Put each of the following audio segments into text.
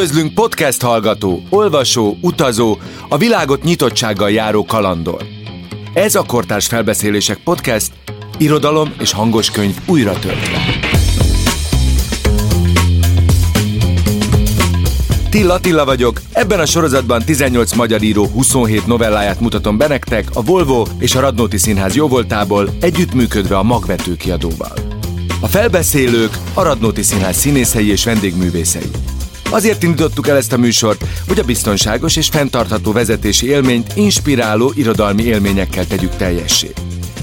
Üdvözlünk podcast hallgató, olvasó, utazó, a világot nyitottsággal járó kalandor. Ez a Kortárs Felbeszélések Podcast, irodalom és hangos könyv újra töltve. Tilla Tilla vagyok, ebben a sorozatban 18 magyar író 27 novelláját mutatom be nektek a Volvo és a Radnóti Színház jóvoltából együttműködve a Magvető kiadóval. A felbeszélők a Radnóti Színház színészei és vendégművészei. Azért indítottuk el ezt a műsort, hogy a biztonságos és fenntartható vezetési élményt inspiráló irodalmi élményekkel tegyük teljessé.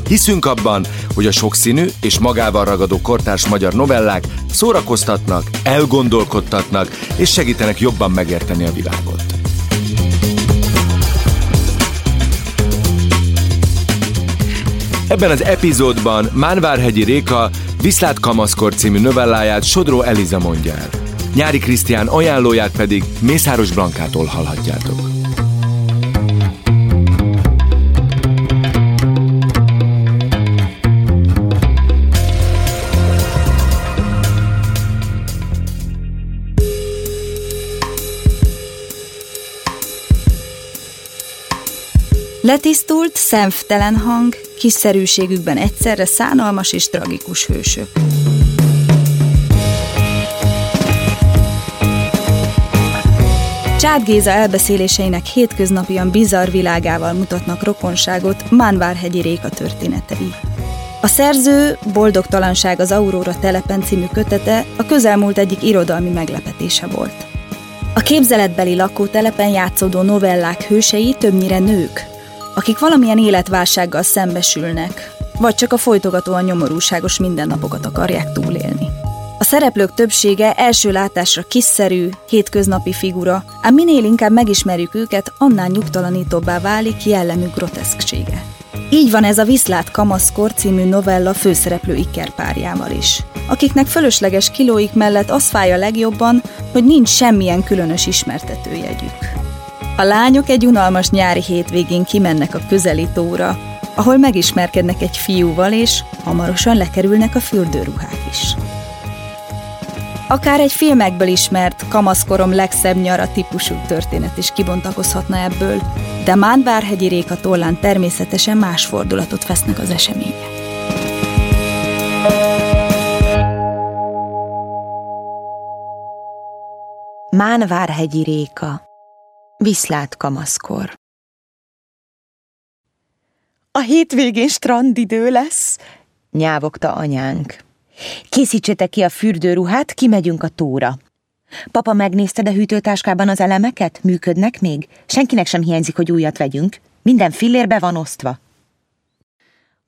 Hiszünk abban, hogy a sokszínű és magával ragadó kortárs magyar novellák szórakoztatnak, elgondolkodtatnak és segítenek jobban megérteni a világot. Ebben az epizódban Mánvárhegyi Réka Viszlát Kamaszkor című novelláját Sodró Eliza mondja el. Nyári Krisztián ajánlóját pedig Mészáros Blankától hallhatjátok. Letisztult, szemtelen hang, kiszerűségükben egyszerre szánalmas és tragikus hősök. Csád Géza elbeszéléseinek hétköznapian bizarr világával mutatnak rokonságot Mánvárhegyi Réka történetei. A szerző Boldogtalanság az Aurora telepen című kötete a közelmúlt egyik irodalmi meglepetése volt. A képzeletbeli lakótelepen játszódó novellák hősei többnyire nők, akik valamilyen életválsággal szembesülnek, vagy csak a folytogatóan nyomorúságos mindennapokat akarják túlélni. Szereplők többsége első látásra kiszerű, hétköznapi figura, ám minél inkább megismerjük őket, annál nyugtalanítóbbá válik jellemük groteszksége. Így van ez a Viszlát Kamaszkor című novella főszereplő ikerpárjával is, akiknek fölösleges kilóik mellett az fáj a legjobban, hogy nincs semmilyen különös ismertetőjegyük. A lányok egy unalmas nyári hétvégén kimennek a közeli tóra, ahol megismerkednek egy fiúval, és hamarosan lekerülnek a fürdőruhák is. Akár egy filmekből ismert, kamaszkorom legszebb nyara típusú történet is kibontakozhatna ebből, de Mánvárhegyi Réka tollán természetesen más fordulatot vesznek az események. Mánvárhegyi Réka Viszlát kamaszkor A hétvégén strandidő lesz, nyávogta anyánk. Készítsétek ki a fürdőruhát, kimegyünk a tóra. Papa megnézte a hűtőtáskában az elemeket? Működnek még? Senkinek sem hiányzik, hogy újat vegyünk. Minden fillérbe van osztva.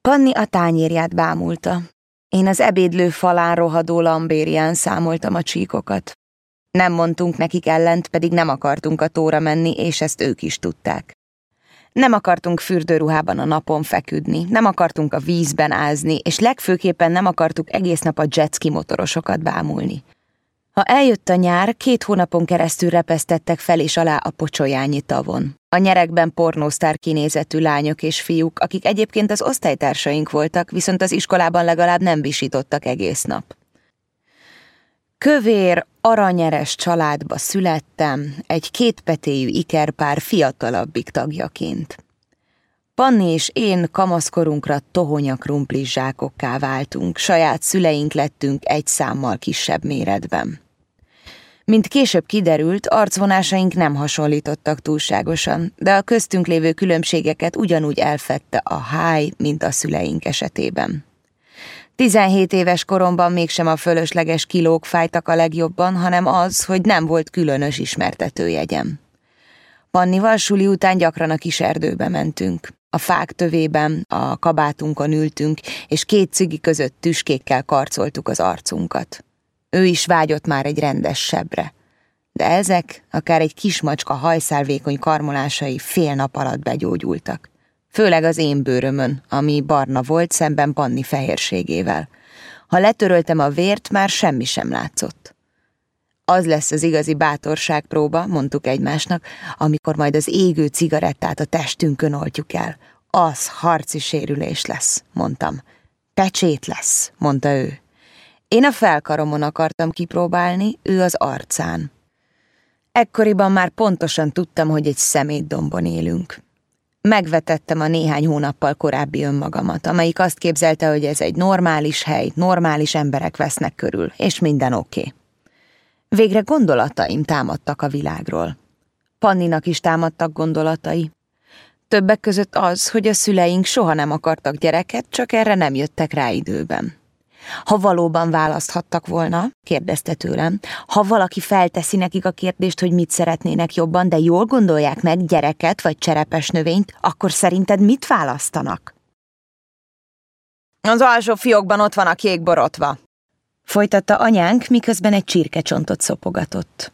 Panni a tányérját bámulta. Én az ebédlő falán rohadó lambérián számoltam a csíkokat. Nem mondtunk nekik ellent, pedig nem akartunk a tóra menni, és ezt ők is tudták. Nem akartunk fürdőruhában a napon feküdni, nem akartunk a vízben ázni, és legfőképpen nem akartuk egész nap a jetski motorosokat bámulni. Ha eljött a nyár, két hónapon keresztül repesztettek fel és alá a pocsolyányi tavon. A nyerekben pornósztár kinézetű lányok és fiúk, akik egyébként az osztálytársaink voltak, viszont az iskolában legalább nem visítottak egész nap. Kövér, aranyeres családba születtem, egy kétpetéjű ikerpár fiatalabbik tagjaként. Panni és én kamaszkorunkra tohonya krumplis zsákokká váltunk, saját szüleink lettünk egy számmal kisebb méretben. Mint később kiderült, arcvonásaink nem hasonlítottak túlságosan, de a köztünk lévő különbségeket ugyanúgy elfette a háj, mint a szüleink esetében. 17 éves koromban mégsem a fölösleges kilók fájtak a legjobban, hanem az, hogy nem volt különös ismertetőjegyem. Pannival suli után gyakran a kis erdőbe mentünk. A fák tövében, a kabátunkon ültünk, és két cigi között tüskékkel karcoltuk az arcunkat. Ő is vágyott már egy rendes sebre. De ezek, akár egy kismacska hajszálvékony karmolásai fél nap alatt begyógyultak. Főleg az én bőrömön, ami barna volt szemben Panni fehérségével. Ha letöröltem a vért, már semmi sem látszott. Az lesz az igazi bátorságpróba, mondtuk egymásnak, amikor majd az égő cigarettát a testünkön oltjuk el. Az harci sérülés lesz, mondtam. Pecsét lesz, mondta ő. Én a felkaromon akartam kipróbálni, ő az arcán. Ekkoriban már pontosan tudtam, hogy egy szemétdombon élünk. Megvetettem a néhány hónappal korábbi önmagamat, amelyik azt képzelte, hogy ez egy normális hely, normális emberek vesznek körül, és minden oké. Okay. Végre gondolataim támadtak a világról. Panninak is támadtak gondolatai. Többek között az, hogy a szüleink soha nem akartak gyereket, csak erre nem jöttek rá időben. Ha valóban választhattak volna, kérdezte tőlem, ha valaki felteszi nekik a kérdést, hogy mit szeretnének jobban, de jól gondolják meg gyereket vagy cserepes növényt, akkor szerinted mit választanak? Az alsó fiókban ott van a kék borotva, folytatta anyánk, miközben egy csirkecsontot szopogatott.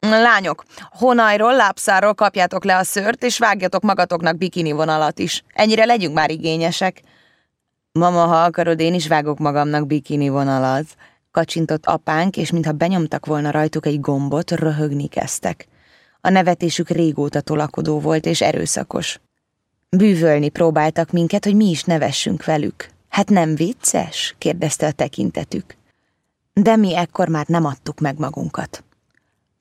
Lányok, honajról, lápszáról kapjátok le a szőrt, és vágjatok magatoknak bikini vonalat is. Ennyire legyünk már igényesek. Mama, ha akarod, én is vágok magamnak bikini vonalat. Kacsintott apánk, és mintha benyomtak volna rajtuk egy gombot, röhögni kezdtek. A nevetésük régóta tolakodó volt és erőszakos. Bűvölni próbáltak minket, hogy mi is nevessünk velük. Hát nem vicces? kérdezte a tekintetük. De mi ekkor már nem adtuk meg magunkat.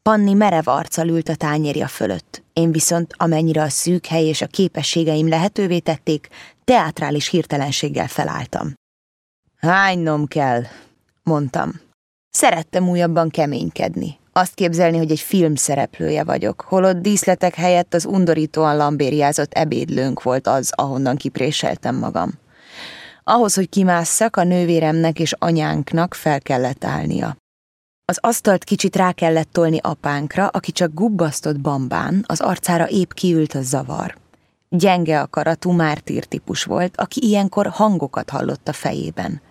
Panni merev arccal ült a tányérja fölött. Én viszont, amennyire a szűk hely és a képességeim lehetővé tették, teátrális hirtelenséggel felálltam. Hánynom kell, mondtam. Szerettem újabban keménykedni. Azt képzelni, hogy egy film szereplője vagyok, holott díszletek helyett az undorítóan lambériázott ebédlőnk volt az, ahonnan kipréseltem magam. Ahhoz, hogy kimásszak, a nővéremnek és anyánknak fel kellett állnia. Az asztalt kicsit rá kellett tolni apánkra, aki csak gubbasztott bambán, az arcára épp kiült a zavar. Gyenge akaratú mártír típus volt, aki ilyenkor hangokat hallott a fejében.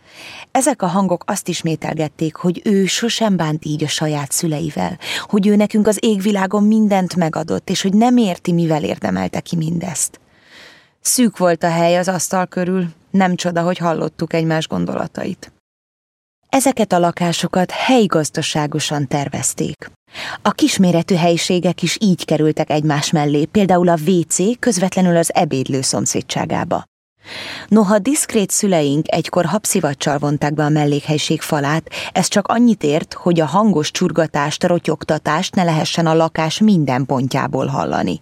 Ezek a hangok azt ismételgették, hogy ő sosem bánt így a saját szüleivel, hogy ő nekünk az égvilágon mindent megadott, és hogy nem érti, mivel érdemelte ki mindezt. Szűk volt a hely az asztal körül, nem csoda, hogy hallottuk egymás gondolatait. Ezeket a lakásokat helygazdaságosan tervezték. A kisméretű helyiségek is így kerültek egymás mellé, például a WC közvetlenül az ebédlő szomszédságába. Noha diszkrét szüleink egykor habszivacsal vonták be a mellékhelyiség falát, ez csak annyit ért, hogy a hangos csurgatást, rotyogtatást ne lehessen a lakás minden pontjából hallani.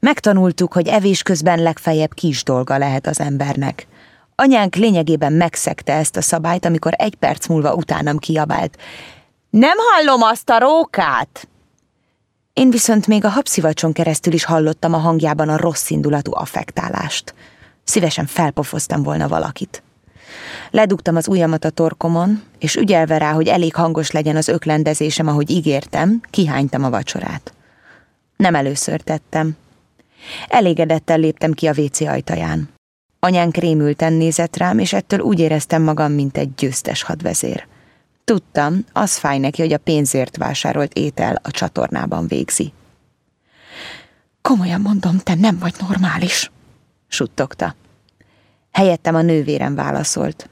Megtanultuk, hogy evés közben legfeljebb kis dolga lehet az embernek. Anyánk lényegében megszegte ezt a szabályt, amikor egy perc múlva utánam kiabált. Nem hallom azt a rókát! Én viszont még a habszivacson keresztül is hallottam a hangjában a rossz indulatú affektálást. Szívesen felpofoztam volna valakit. Ledugtam az ujjamat a torkomon, és ügyelve rá, hogy elég hangos legyen az öklendezésem, ahogy ígértem, kihánytam a vacsorát. Nem először tettem. Elégedettel léptem ki a WC ajtaján. Anyánk rémülten nézett rám, és ettől úgy éreztem magam, mint egy győztes hadvezér. Tudtam, az fáj neki, hogy a pénzért vásárolt étel a csatornában végzi. Komolyan mondom, te nem vagy normális, suttogta. Helyettem a nővérem válaszolt.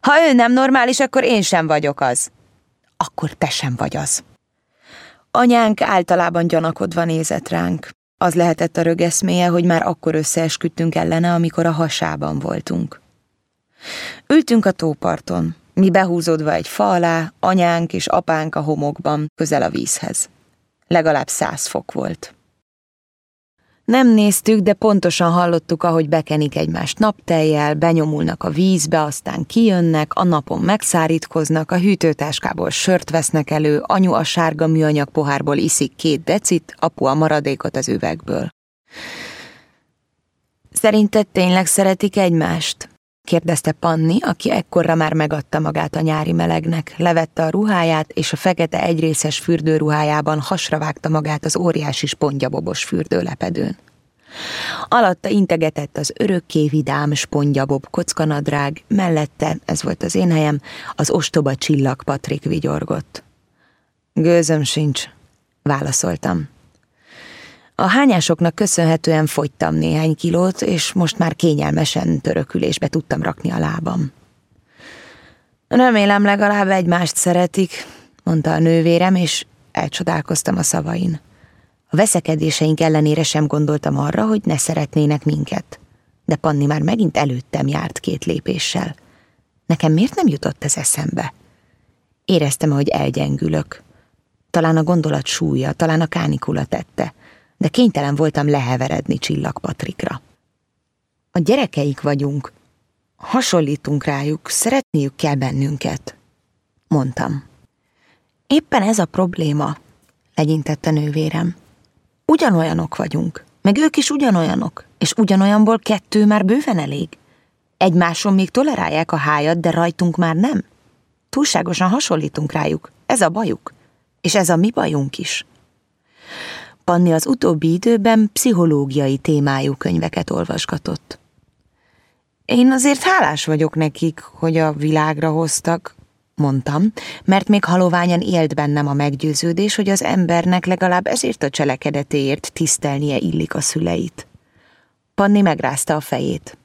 Ha ő nem normális, akkor én sem vagyok az. Akkor te sem vagy az. Anyánk általában gyanakodva nézett ránk. Az lehetett a rögeszméje, hogy már akkor összeesküdtünk ellene, amikor a hasában voltunk. Ültünk a tóparton, mi behúzódva egy fa alá, anyánk és apánk a homokban, közel a vízhez. Legalább száz fok volt. Nem néztük, de pontosan hallottuk, ahogy bekenik egymást napteljel, benyomulnak a vízbe, aztán kijönnek, a napon megszárítkoznak, a hűtőtáskából sört vesznek elő, anyu a sárga műanyag pohárból iszik két decit, apu a maradékot az üvegből. Szerinted tényleg szeretik egymást? Kérdezte Panni, aki ekkorra már megadta magát a nyári melegnek, levette a ruháját, és a fekete egyrészes fürdőruhájában hasra vágta magát az óriási spongyabobos fürdőlepedőn. Alatta integetett az örökké vidám spongyabob kockanadrág, mellette, ez volt az én helyem, az ostoba csillag Patrik vigyorgott. Gőzöm sincs, válaszoltam. A hányásoknak köszönhetően fogytam néhány kilót, és most már kényelmesen törökülésbe tudtam rakni a lábam. Remélem legalább egymást szeretik, mondta a nővérem, és elcsodálkoztam a szavain. A veszekedéseink ellenére sem gondoltam arra, hogy ne szeretnének minket. De Panni már megint előttem járt két lépéssel. Nekem miért nem jutott ez eszembe? Éreztem, hogy elgyengülök. Talán a gondolat súlya, talán a kánikula tette, de kénytelen voltam leheveredni Csillag Patrikra. A gyerekeik vagyunk, hasonlítunk rájuk, szeretniük kell bennünket, mondtam. Éppen ez a probléma, legyintette nővérem. Ugyanolyanok vagyunk, meg ők is ugyanolyanok, és ugyanolyanból kettő már bőven elég. Egymáson még tolerálják a hájat, de rajtunk már nem. Túlságosan hasonlítunk rájuk, ez a bajuk, és ez a mi bajunk is. Panni az utóbbi időben pszichológiai témájú könyveket olvasgatott. Én azért hálás vagyok nekik, hogy a világra hoztak, mondtam, mert még haloványan élt bennem a meggyőződés, hogy az embernek legalább ezért a cselekedetéért tisztelnie illik a szüleit. Panni megrázta a fejét.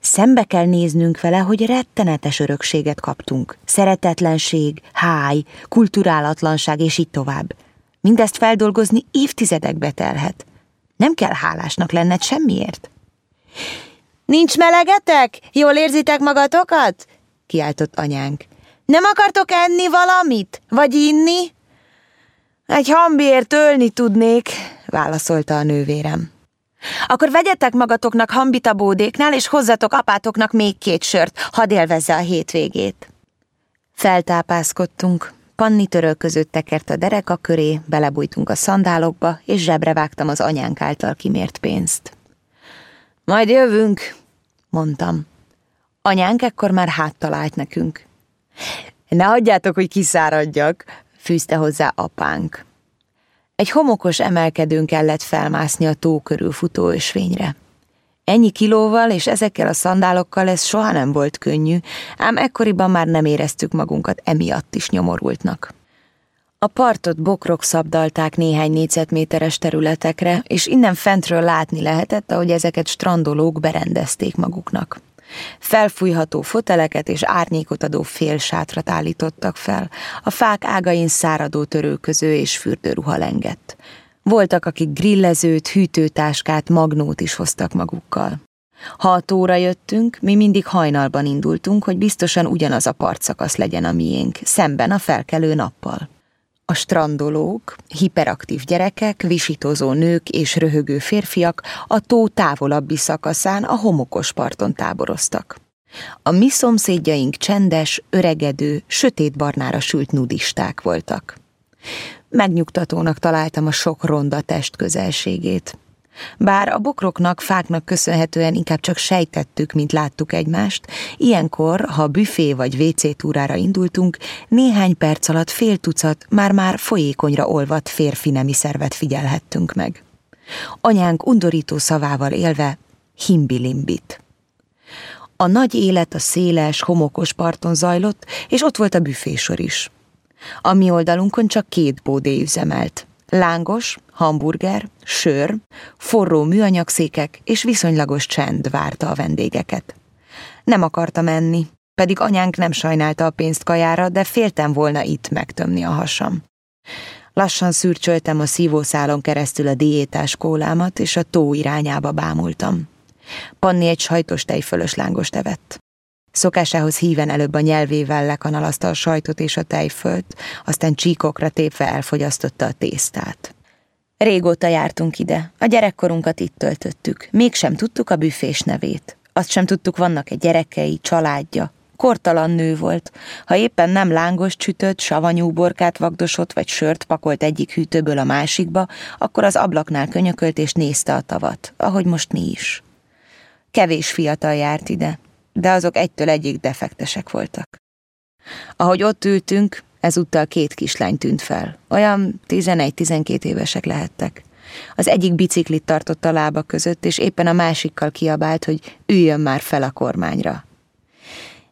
Szembe kell néznünk vele, hogy rettenetes örökséget kaptunk. Szeretetlenség, háj, kulturálatlanság és így tovább. Mindezt feldolgozni évtizedekbe telhet. Nem kell hálásnak lenned semmiért. Nincs melegetek? Jól érzitek magatokat? kiáltott anyánk. Nem akartok enni valamit? Vagy inni? Egy hambiért ölni tudnék, válaszolta a nővérem. Akkor vegyetek magatoknak hambit a bódéknál, és hozzatok apátoknak még két sört, hadd élvezze a hétvégét. Feltápászkodtunk, Panni törölközött tekert a dereka köré, belebújtunk a szandálokba, és zsebre vágtam az anyánk által kimért pénzt. Majd jövünk, mondtam. Anyánk ekkor már háttal állt nekünk. Ne hagyjátok, hogy kiszáradjak, fűzte hozzá apánk. Egy homokos emelkedőn kellett felmászni a tó körül futó ösvényre. Ennyi kilóval és ezekkel a szandálokkal ez soha nem volt könnyű, ám ekkoriban már nem éreztük magunkat emiatt is nyomorultnak. A partot bokrok szabdalták néhány négyzetméteres területekre, és innen fentről látni lehetett, ahogy ezeket strandolók berendezték maguknak. Felfújható foteleket és árnyékot adó félsátrat állítottak fel, a fák ágain száradó törőköző és fürdőruha lengett. Voltak, akik grillezőt, hűtőtáskát, magnót is hoztak magukkal. Ha a tóra jöttünk, mi mindig hajnalban indultunk, hogy biztosan ugyanaz a partszakasz legyen a miénk, szemben a felkelő nappal. A strandolók, hiperaktív gyerekek, visítozó nők és röhögő férfiak a tó távolabbi szakaszán a homokos parton táboroztak. A mi szomszédjaink csendes, öregedő, sötétbarnára sült nudisták voltak. Megnyugtatónak találtam a sok ronda test közelségét. Bár a bokroknak, fáknak köszönhetően inkább csak sejtettük, mint láttuk egymást, ilyenkor, ha büfé vagy WC túrára indultunk, néhány perc alatt fél tucat már-már folyékonyra olvadt férfi nemi szervet figyelhettünk meg. Anyánk undorító szavával élve himbilimbit. A nagy élet a széles, homokos parton zajlott, és ott volt a büfésor is. A mi oldalunkon csak két bódé üzemelt. Lángos, hamburger, sör, forró műanyagszékek és viszonylagos csend várta a vendégeket. Nem akartam enni, pedig anyánk nem sajnálta a pénzt kajára, de féltem volna itt megtömni a hasam. Lassan szürcsöltem a szívószálon keresztül a diétás kólámat, és a tó irányába bámultam. Panni egy sajtos tejfölös lángost evett. Szokásához híven előbb a nyelvével lekanalazta a sajtot és a tejfölt, aztán csíkokra tépve elfogyasztotta a tésztát. Régóta jártunk ide, a gyerekkorunkat itt töltöttük, mégsem tudtuk a büfés nevét. Azt sem tudtuk, vannak egy gyerekei, családja. Kortalan nő volt. Ha éppen nem lángos csütött, savanyú borkát vagdosott, vagy sört pakolt egyik hűtőből a másikba, akkor az ablaknál könyökölt és nézte a tavat, ahogy most mi is. Kevés fiatal járt ide, de azok egytől egyik defektesek voltak. Ahogy ott ültünk, ezúttal két kislány tűnt fel. Olyan 11-12 évesek lehettek. Az egyik biciklit tartott a lába között, és éppen a másikkal kiabált, hogy üljön már fel a kormányra.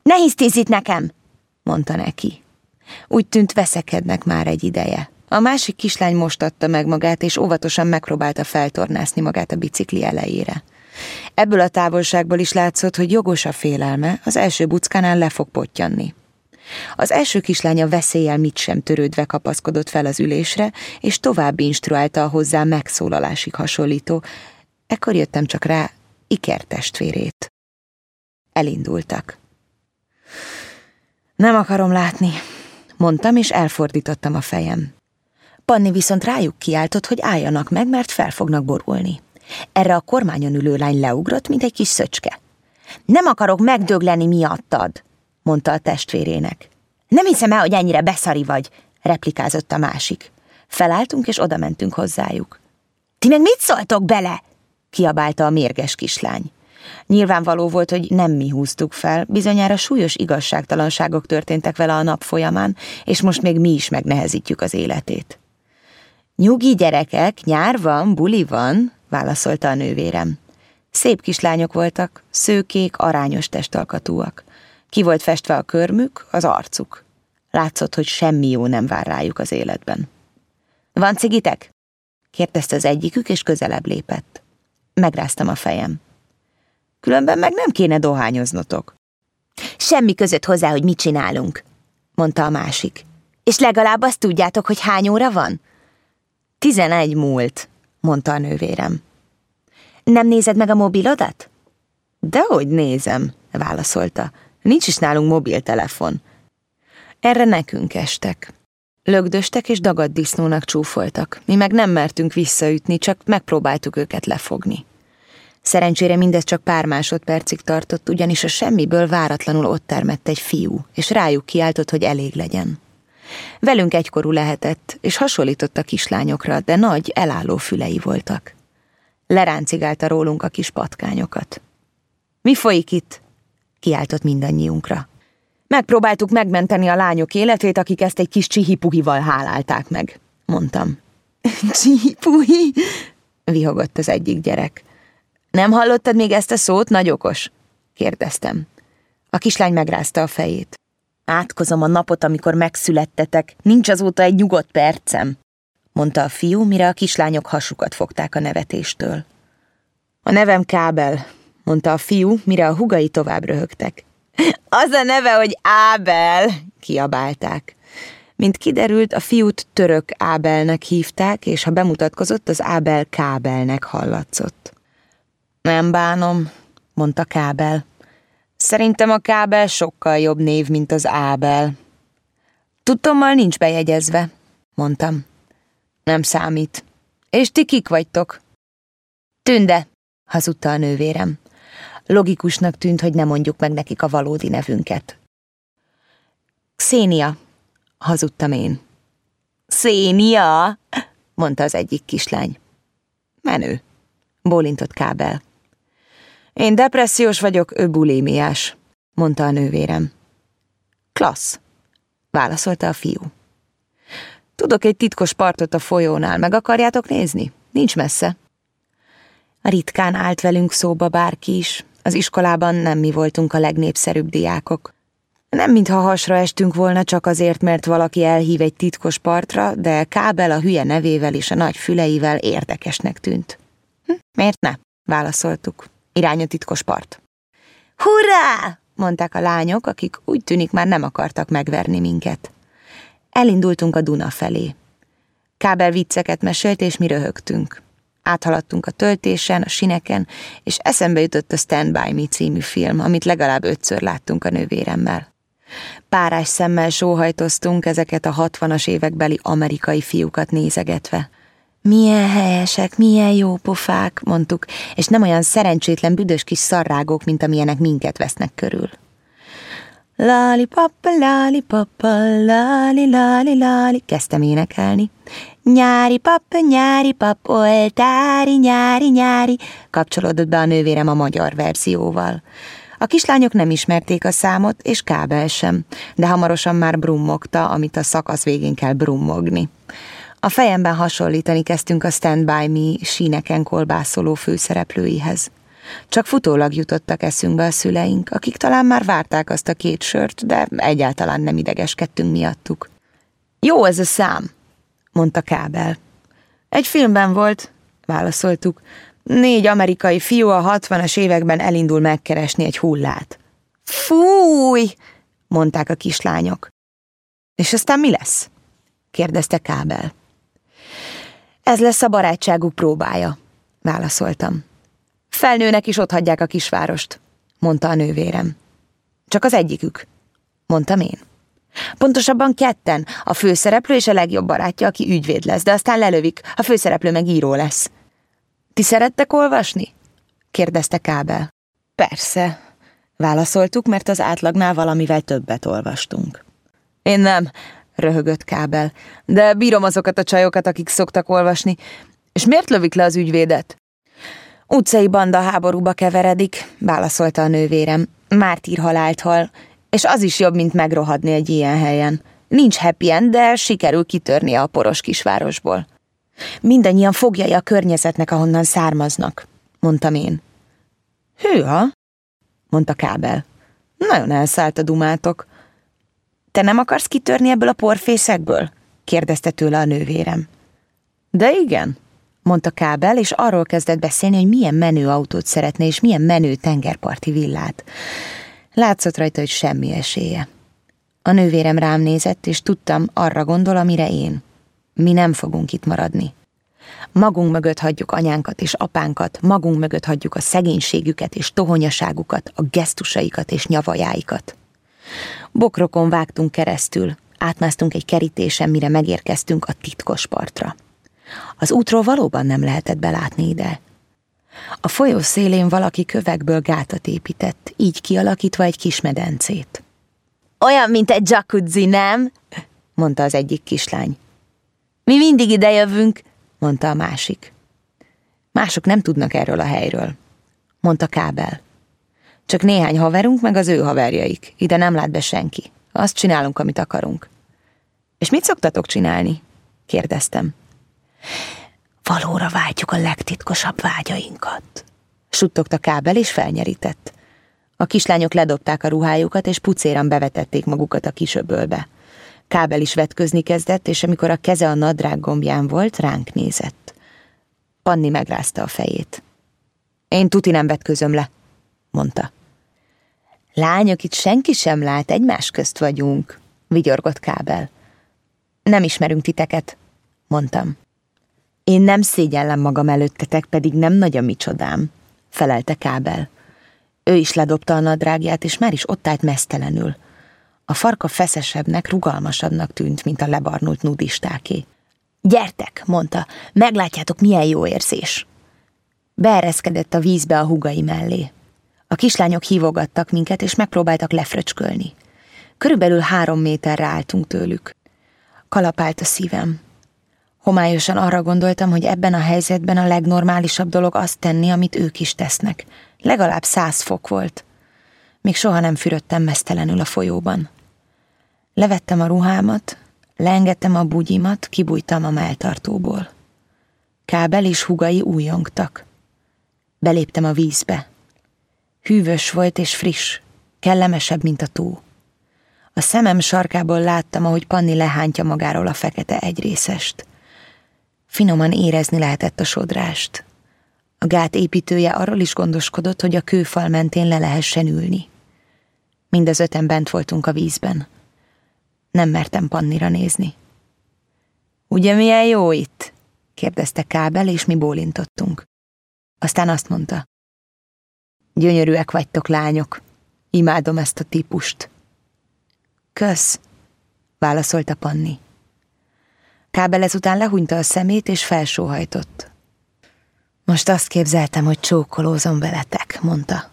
Ne hisztéz itt nekem! mondta neki. Úgy tűnt veszekednek már egy ideje. A másik kislány most adta meg magát, és óvatosan megpróbálta feltornászni magát a bicikli elejére. Ebből a távolságból is látszott, hogy jogos a félelme, az első buckánál le fog pottyanni. Az első kislánya veszéllyel mit sem törődve kapaszkodott fel az ülésre, és tovább instruálta a hozzá megszólalásig hasonlító. Ekkor jöttem csak rá Iker testvérét. Elindultak. Nem akarom látni, mondtam, és elfordítottam a fejem. Panni viszont rájuk kiáltott, hogy álljanak meg, mert fel fognak borulni. Erre a kormányon ülő lány leugrott, mint egy kis szöcske. Nem akarok megdögleni miattad, mondta a testvérének. Nem hiszem el, hogy ennyire beszari vagy, replikázott a másik. Felálltunk és oda mentünk hozzájuk. Ti meg mit szóltok bele? kiabálta a mérges kislány. Nyilvánvaló volt, hogy nem mi húztuk fel, bizonyára súlyos igazságtalanságok történtek vele a nap folyamán, és most még mi is megnehezítjük az életét. Nyugi gyerekek, nyár van, buli van, válaszolta a nővérem. Szép kislányok voltak, szőkék, arányos testalkatúak. Ki volt festve a körmük, az arcuk. Látszott, hogy semmi jó nem vár rájuk az életben. Van cigitek? kérdezte az egyikük, és közelebb lépett. Megráztam a fejem. Különben meg nem kéne dohányoznotok. Semmi között hozzá, hogy mit csinálunk, mondta a másik. És legalább azt tudjátok, hogy hány óra van? Tizenegy múlt, mondta a nővérem. Nem nézed meg a mobilodat? Dehogy nézem, válaszolta. Nincs is nálunk mobiltelefon. Erre nekünk estek. Lögdöstek és dagadt disznónak csúfoltak. Mi meg nem mertünk visszaütni, csak megpróbáltuk őket lefogni. Szerencsére mindez csak pár másodpercig tartott, ugyanis a semmiből váratlanul ott termett egy fiú, és rájuk kiáltott, hogy elég legyen. Velünk egykorú lehetett, és hasonlított a kislányokra, de nagy, elálló fülei voltak. Leráncigálta rólunk a kis patkányokat. Mi folyik itt? kiáltott mindannyiunkra. Megpróbáltuk megmenteni a lányok életét, akik ezt egy kis csihipuhival hálálták meg, mondtam. Csihipuhi? vihogott az egyik gyerek. Nem hallottad még ezt a szót, nagy okos? kérdeztem. A kislány megrázta a fejét. Átkozom a napot, amikor megszülettetek, nincs azóta egy nyugodt percem, mondta a fiú, mire a kislányok hasukat fogták a nevetéstől. A nevem Kábel, mondta a fiú, mire a hugai tovább röhögtek. Az a neve, hogy Ábel, kiabálták. Mint kiderült, a fiút török Ábelnek hívták, és ha bemutatkozott, az Ábel Kábelnek hallatszott. Nem bánom, mondta Kábel. Szerintem a Kábel sokkal jobb név, mint az Ábel. Tudtommal nincs bejegyezve, mondtam. Nem számít. És ti kik vagytok? Tünde, hazudta a nővérem. Logikusnak tűnt, hogy ne mondjuk meg nekik a valódi nevünket. Xénia, hazudtam én. Szénia, mondta az egyik kislány. Menő, bólintott Kábel. Én depressziós vagyok, ő bulémiás, mondta a nővérem. Klassz, válaszolta a fiú. Tudok egy titkos partot a folyónál, meg akarjátok nézni? Nincs messze. Ritkán állt velünk szóba bárki is, az iskolában nem mi voltunk a legnépszerűbb diákok. Nem mintha hasra estünk volna csak azért, mert valaki elhív egy titkos partra, de Kábel a hülye nevével és a nagy füleivel érdekesnek tűnt. Hm, miért ne? válaszoltuk. Irány a titkos part. Hurrá! mondták a lányok, akik úgy tűnik már nem akartak megverni minket. Elindultunk a Duna felé. Kábel vicceket mesélt, és mi röhögtünk. Áthaladtunk a töltésen, a sineken, és eszembe jutott a Stand By Me című film, amit legalább ötször láttunk a nővéremmel. Párás szemmel sóhajtoztunk ezeket a hatvanas évekbeli amerikai fiúkat nézegetve. Milyen helyesek, milyen jó pofák, mondtuk, és nem olyan szerencsétlen büdös kis szarrágok, mint amilyenek minket vesznek körül. Lali papa, lali papa, lali lali lali, kezdtem énekelni. Nyári pap, nyári pap, oltári, nyári, nyári, kapcsolódott be a nővérem a magyar verzióval. A kislányok nem ismerték a számot, és kábel sem, de hamarosan már brummogta, amit a szakasz végén kell brummogni. A fejemben hasonlítani kezdtünk a Stand By Me síneken kolbászoló főszereplőihez. Csak futólag jutottak eszünkbe a szüleink, akik talán már várták azt a két sört, de egyáltalán nem idegeskedtünk miattuk. Jó ez a szám, mondta Kábel. Egy filmben volt, válaszoltuk. Négy amerikai fiú a hatvanas években elindul megkeresni egy hullát. Fúj, mondták a kislányok. És aztán mi lesz? kérdezte Kábel. Ez lesz a barátságuk próbája, válaszoltam. Felnőnek is ott hagyják a kisvárost, mondta a nővérem. Csak az egyikük, mondtam én. Pontosabban ketten, a főszereplő és a legjobb barátja, aki ügyvéd lesz, de aztán lelövik, a főszereplő meg író lesz. Ti szerettek olvasni? kérdezte Kábel. Persze, válaszoltuk, mert az átlagnál valamivel többet olvastunk. Én nem, röhögött Kábel, de bírom azokat a csajokat, akik szoktak olvasni. És miért lövik le az ügyvédet? Utcai banda háborúba keveredik, válaszolta a nővérem. Mártír halált hal, és az is jobb, mint megrohadni egy ilyen helyen. Nincs happy end, de sikerül kitörni a poros kisvárosból. Mindannyian fogjai a környezetnek, ahonnan származnak, mondtam én. Hűha, mondta Kábel. Nagyon elszállt a dumátok. Te nem akarsz kitörni ebből a porfészekből? kérdezte tőle a nővérem. De igen, mondta Kábel, és arról kezdett beszélni, hogy milyen menő autót szeretne, és milyen menő tengerparti villát. Látszott rajta, hogy semmi esélye. A nővérem rám nézett, és tudtam, arra gondol, amire én. Mi nem fogunk itt maradni. Magunk mögött hagyjuk anyánkat és apánkat, magunk mögött hagyjuk a szegénységüket és tohonyaságukat, a gesztusaikat és nyavajáikat. Bokrokon vágtunk keresztül, átmásztunk egy kerítésen, mire megérkeztünk a titkos partra. Az útról valóban nem lehetett belátni ide. A folyó szélén valaki kövekből gátat épített, így kialakítva egy kis medencét. Olyan, mint egy jacuzzi, nem? mondta az egyik kislány. Mi mindig ide jövünk, mondta a másik. Mások nem tudnak erről a helyről, mondta Kábel. Csak néhány haverunk, meg az ő haverjaik. Ide nem lát be senki. Azt csinálunk, amit akarunk. És mit szoktatok csinálni? kérdeztem. Valóra vágyjuk a legtitkosabb vágyainkat. Suttogta kábel és felnyerített. A kislányok ledobták a ruhájukat, és pucéran bevetették magukat a kisöbölbe. Kábel is vetközni kezdett, és amikor a keze a nadrág gombján volt, ránk nézett. Panni megrázta a fejét. Én tuti nem vetközöm le, mondta. Lányok, itt senki sem lát, egymás közt vagyunk, vigyorgott Kábel. Nem ismerünk titeket, mondtam. Én nem szégyellem magam előttetek, pedig nem nagy a micsodám, felelte Kábel. Ő is ledobta a nadrágját, és már is ott állt mesztelenül. A farka feszesebbnek, rugalmasabbnak tűnt, mint a lebarnult nudistáké. Gyertek, mondta, meglátjátok, milyen jó érzés. Beereszkedett a vízbe a hugai mellé. A kislányok hívogattak minket, és megpróbáltak lefröcskölni. Körülbelül három méterre álltunk tőlük. Kalapált a szívem. Homályosan arra gondoltam, hogy ebben a helyzetben a legnormálisabb dolog azt tenni, amit ők is tesznek. Legalább száz fok volt. Még soha nem fürödtem mesztelenül a folyóban. Levettem a ruhámat, leengedtem a bugyimat, kibújtam a melltartóból. Kábel és hugai újongtak. Beléptem a vízbe. Hűvös volt és friss, kellemesebb, mint a tó. A szemem sarkából láttam, ahogy Panni lehántja magáról a fekete egyrészest. Finoman érezni lehetett a sodrást. A gát építője arról is gondoskodott, hogy a kőfal mentén le lehessen ülni. Mind az öten bent voltunk a vízben. Nem mertem Pannira nézni. Ugye milyen jó itt? kérdezte Kábel, és mi bólintottunk. Aztán azt mondta. Gyönyörűek vagytok, lányok. Imádom ezt a típust. Kösz, válaszolta Panni. Kábel ezután lehúnyta a szemét, és felsóhajtott. Most azt képzeltem, hogy csókolózom veletek, mondta.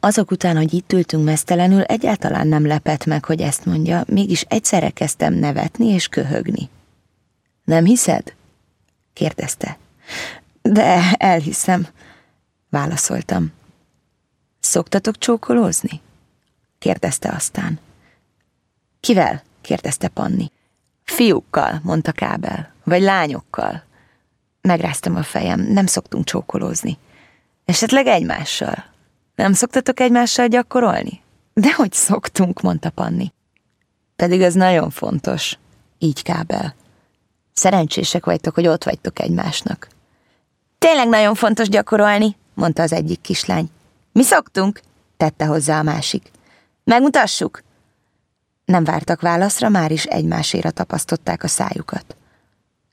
Azok után, hogy itt ültünk mesztelenül, egyáltalán nem lepett meg, hogy ezt mondja, mégis egyszerre kezdtem nevetni és köhögni. Nem hiszed? kérdezte. De elhiszem, válaszoltam. Szoktatok csókolózni? kérdezte aztán. Kivel? kérdezte Panni. Fiúkkal, mondta Kábel, vagy lányokkal. Megráztam a fejem, nem szoktunk csókolózni. Esetleg egymással. Nem szoktatok egymással gyakorolni? Dehogy szoktunk, mondta Panni. Pedig ez nagyon fontos, így Kábel. Szerencsések vagytok, hogy ott vagytok egymásnak. Tényleg nagyon fontos gyakorolni, mondta az egyik kislány. Mi szoktunk, tette hozzá a másik. Megmutassuk? Nem vártak válaszra, már is egymáséra tapasztották a szájukat.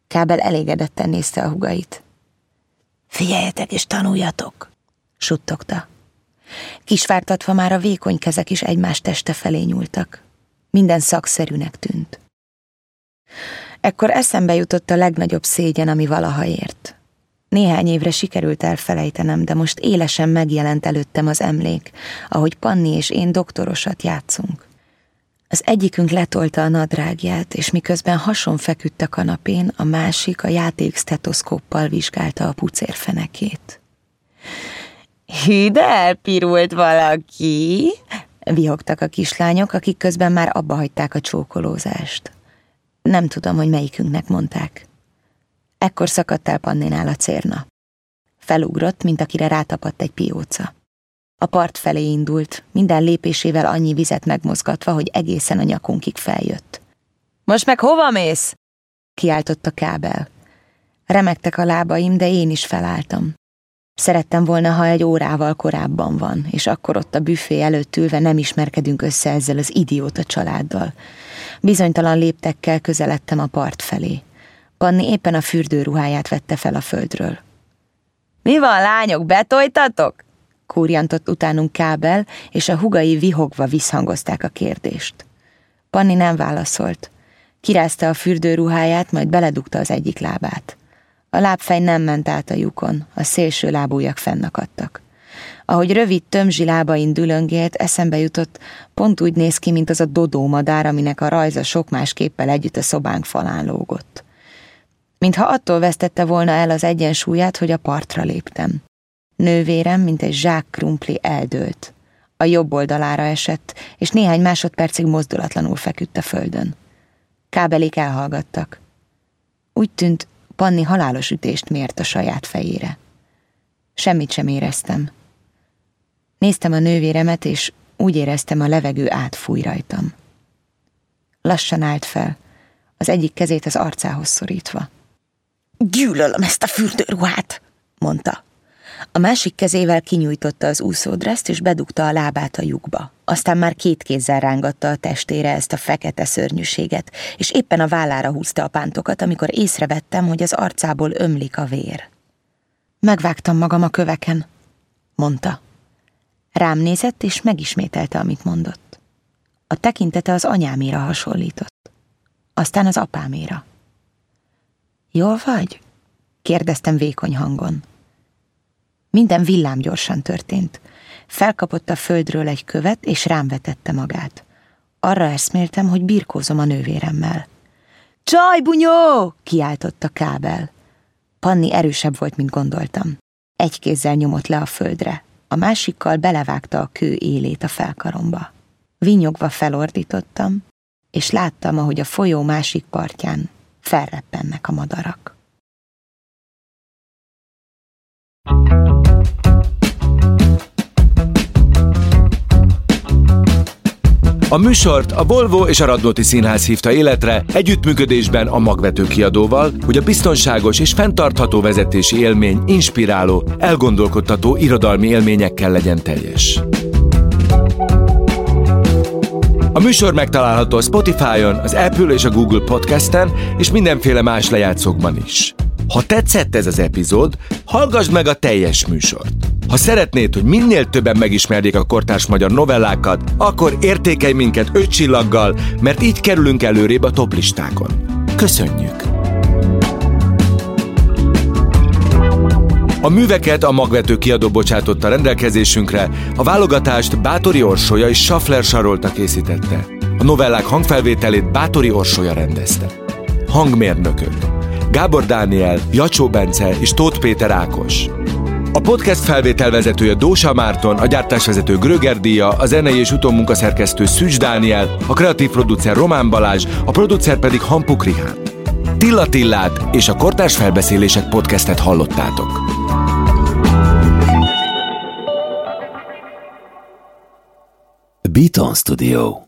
Kábel elégedetten nézte a hugait. Figyeljetek és tanuljatok, suttogta. Kisvártatva már a vékony kezek is egymás teste felé nyúltak. Minden szakszerűnek tűnt. Ekkor eszembe jutott a legnagyobb szégyen, ami valaha ért. Néhány évre sikerült elfelejtenem, de most élesen megjelent előttem az emlék, ahogy Panni és én doktorosat játszunk. Az egyikünk letolta a nadrágját, és miközben hason feküdt a kanapén, a másik a játék stetoszkóppal vizsgálta a pucérfenekét. Hű, de elpirult valaki, vihogtak a kislányok, akik közben már abba hagyták a csókolózást. Nem tudom, hogy melyikünknek mondták. Ekkor szakadt el Panninál a cérna. Felugrott, mint akire rátapadt egy pióca. A part felé indult, minden lépésével annyi vizet megmozgatva, hogy egészen a nyakunkig feljött. Most meg hova mész? kiáltott kábel. Remektek a lábaim, de én is felálltam. Szerettem volna, ha egy órával korábban van, és akkor ott a büfé előtt ülve nem ismerkedünk össze ezzel az idióta családdal. Bizonytalan léptekkel közeledtem a part felé. Panni éppen a fürdőruháját vette fel a földről. Mi van, lányok, betoltatok? Kúrjantott utánunk kábel, és a hugai vihogva visszhangozták a kérdést. Panni nem válaszolt. Kirázta a fürdőruháját, majd beledugta az egyik lábát. A lábfej nem ment át a lyukon, a szélső lábújak fennakadtak. Ahogy rövid tömzsi lábain dülöngélt, eszembe jutott, pont úgy néz ki, mint az a dodó madár, aminek a rajza sok más képpel együtt a szobánk falán lógott. Mintha attól vesztette volna el az egyensúlyát, hogy a partra léptem. Nővérem, mint egy zsák krumpli eldőlt. A jobb oldalára esett, és néhány másodpercig mozdulatlanul feküdt a földön. Kábelik elhallgattak. Úgy tűnt, Panni halálos ütést mért a saját fejére. Semmit sem éreztem. Néztem a nővéremet, és úgy éreztem, a levegő átfúj rajtam. Lassan állt fel, az egyik kezét az arcához szorítva. Gyűlölöm ezt a fürdőruhát, mondta. A másik kezével kinyújtotta az úszódreszt, és bedugta a lábát a lyukba. Aztán már két kézzel rángatta a testére ezt a fekete szörnyűséget, és éppen a vállára húzta a pántokat, amikor észrevettem, hogy az arcából ömlik a vér. Megvágtam magam a köveken, mondta. Rám nézett, és megismételte, amit mondott. A tekintete az anyáméra hasonlított. Aztán az apáméra. Jól vagy? kérdeztem vékony hangon. Minden villámgyorsan történt. Felkapott a földről egy követ, és rám vetette magát. Arra eszméltem, hogy birkózom a nővéremmel. Csaj, bunyó! kiáltott a kábel. Panni erősebb volt, mint gondoltam. Egy kézzel nyomott le a földre, a másikkal belevágta a kő élét a felkaromba. Vinyogva felordítottam, és láttam, ahogy a folyó másik partján felreppennek a madarak. A műsort a Volvo és a Radnóti Színház hívta életre együttműködésben a magvető kiadóval, hogy a biztonságos és fenntartható vezetési élmény inspiráló, elgondolkodtató irodalmi élményekkel legyen teljes. Műsor megtalálható a Spotify-on, az Apple és a Google Podcast-en, és mindenféle más lejátszókban is. Ha tetszett ez az epizód, hallgassd meg a teljes műsort. Ha szeretnéd, hogy minél többen megismerjék a kortárs magyar novellákat, akkor értékelj minket öt csillaggal, mert így kerülünk előrébb a toplistákon. Köszönjük! A műveket a magvető kiadó bocsátotta rendelkezésünkre, a válogatást Bátori Orsolya és Schaffler Sarolta készítette. A novellák hangfelvételét Bátori Orsolya rendezte. Hangmérnökök Gábor Dániel, Jacsó Bence és Tóth Péter Ákos. A podcast felvételvezetője Dósa Márton, a gyártásvezető Gröger Díja, a zenei és utómunkaszerkesztő Szűcs Dániel, a kreatív producer Román Balázs, a producer pedig Hampuk Rihán. Tilla Tillát és a Kortárs Felbeszélések podcastet hallottátok. Beaton Studio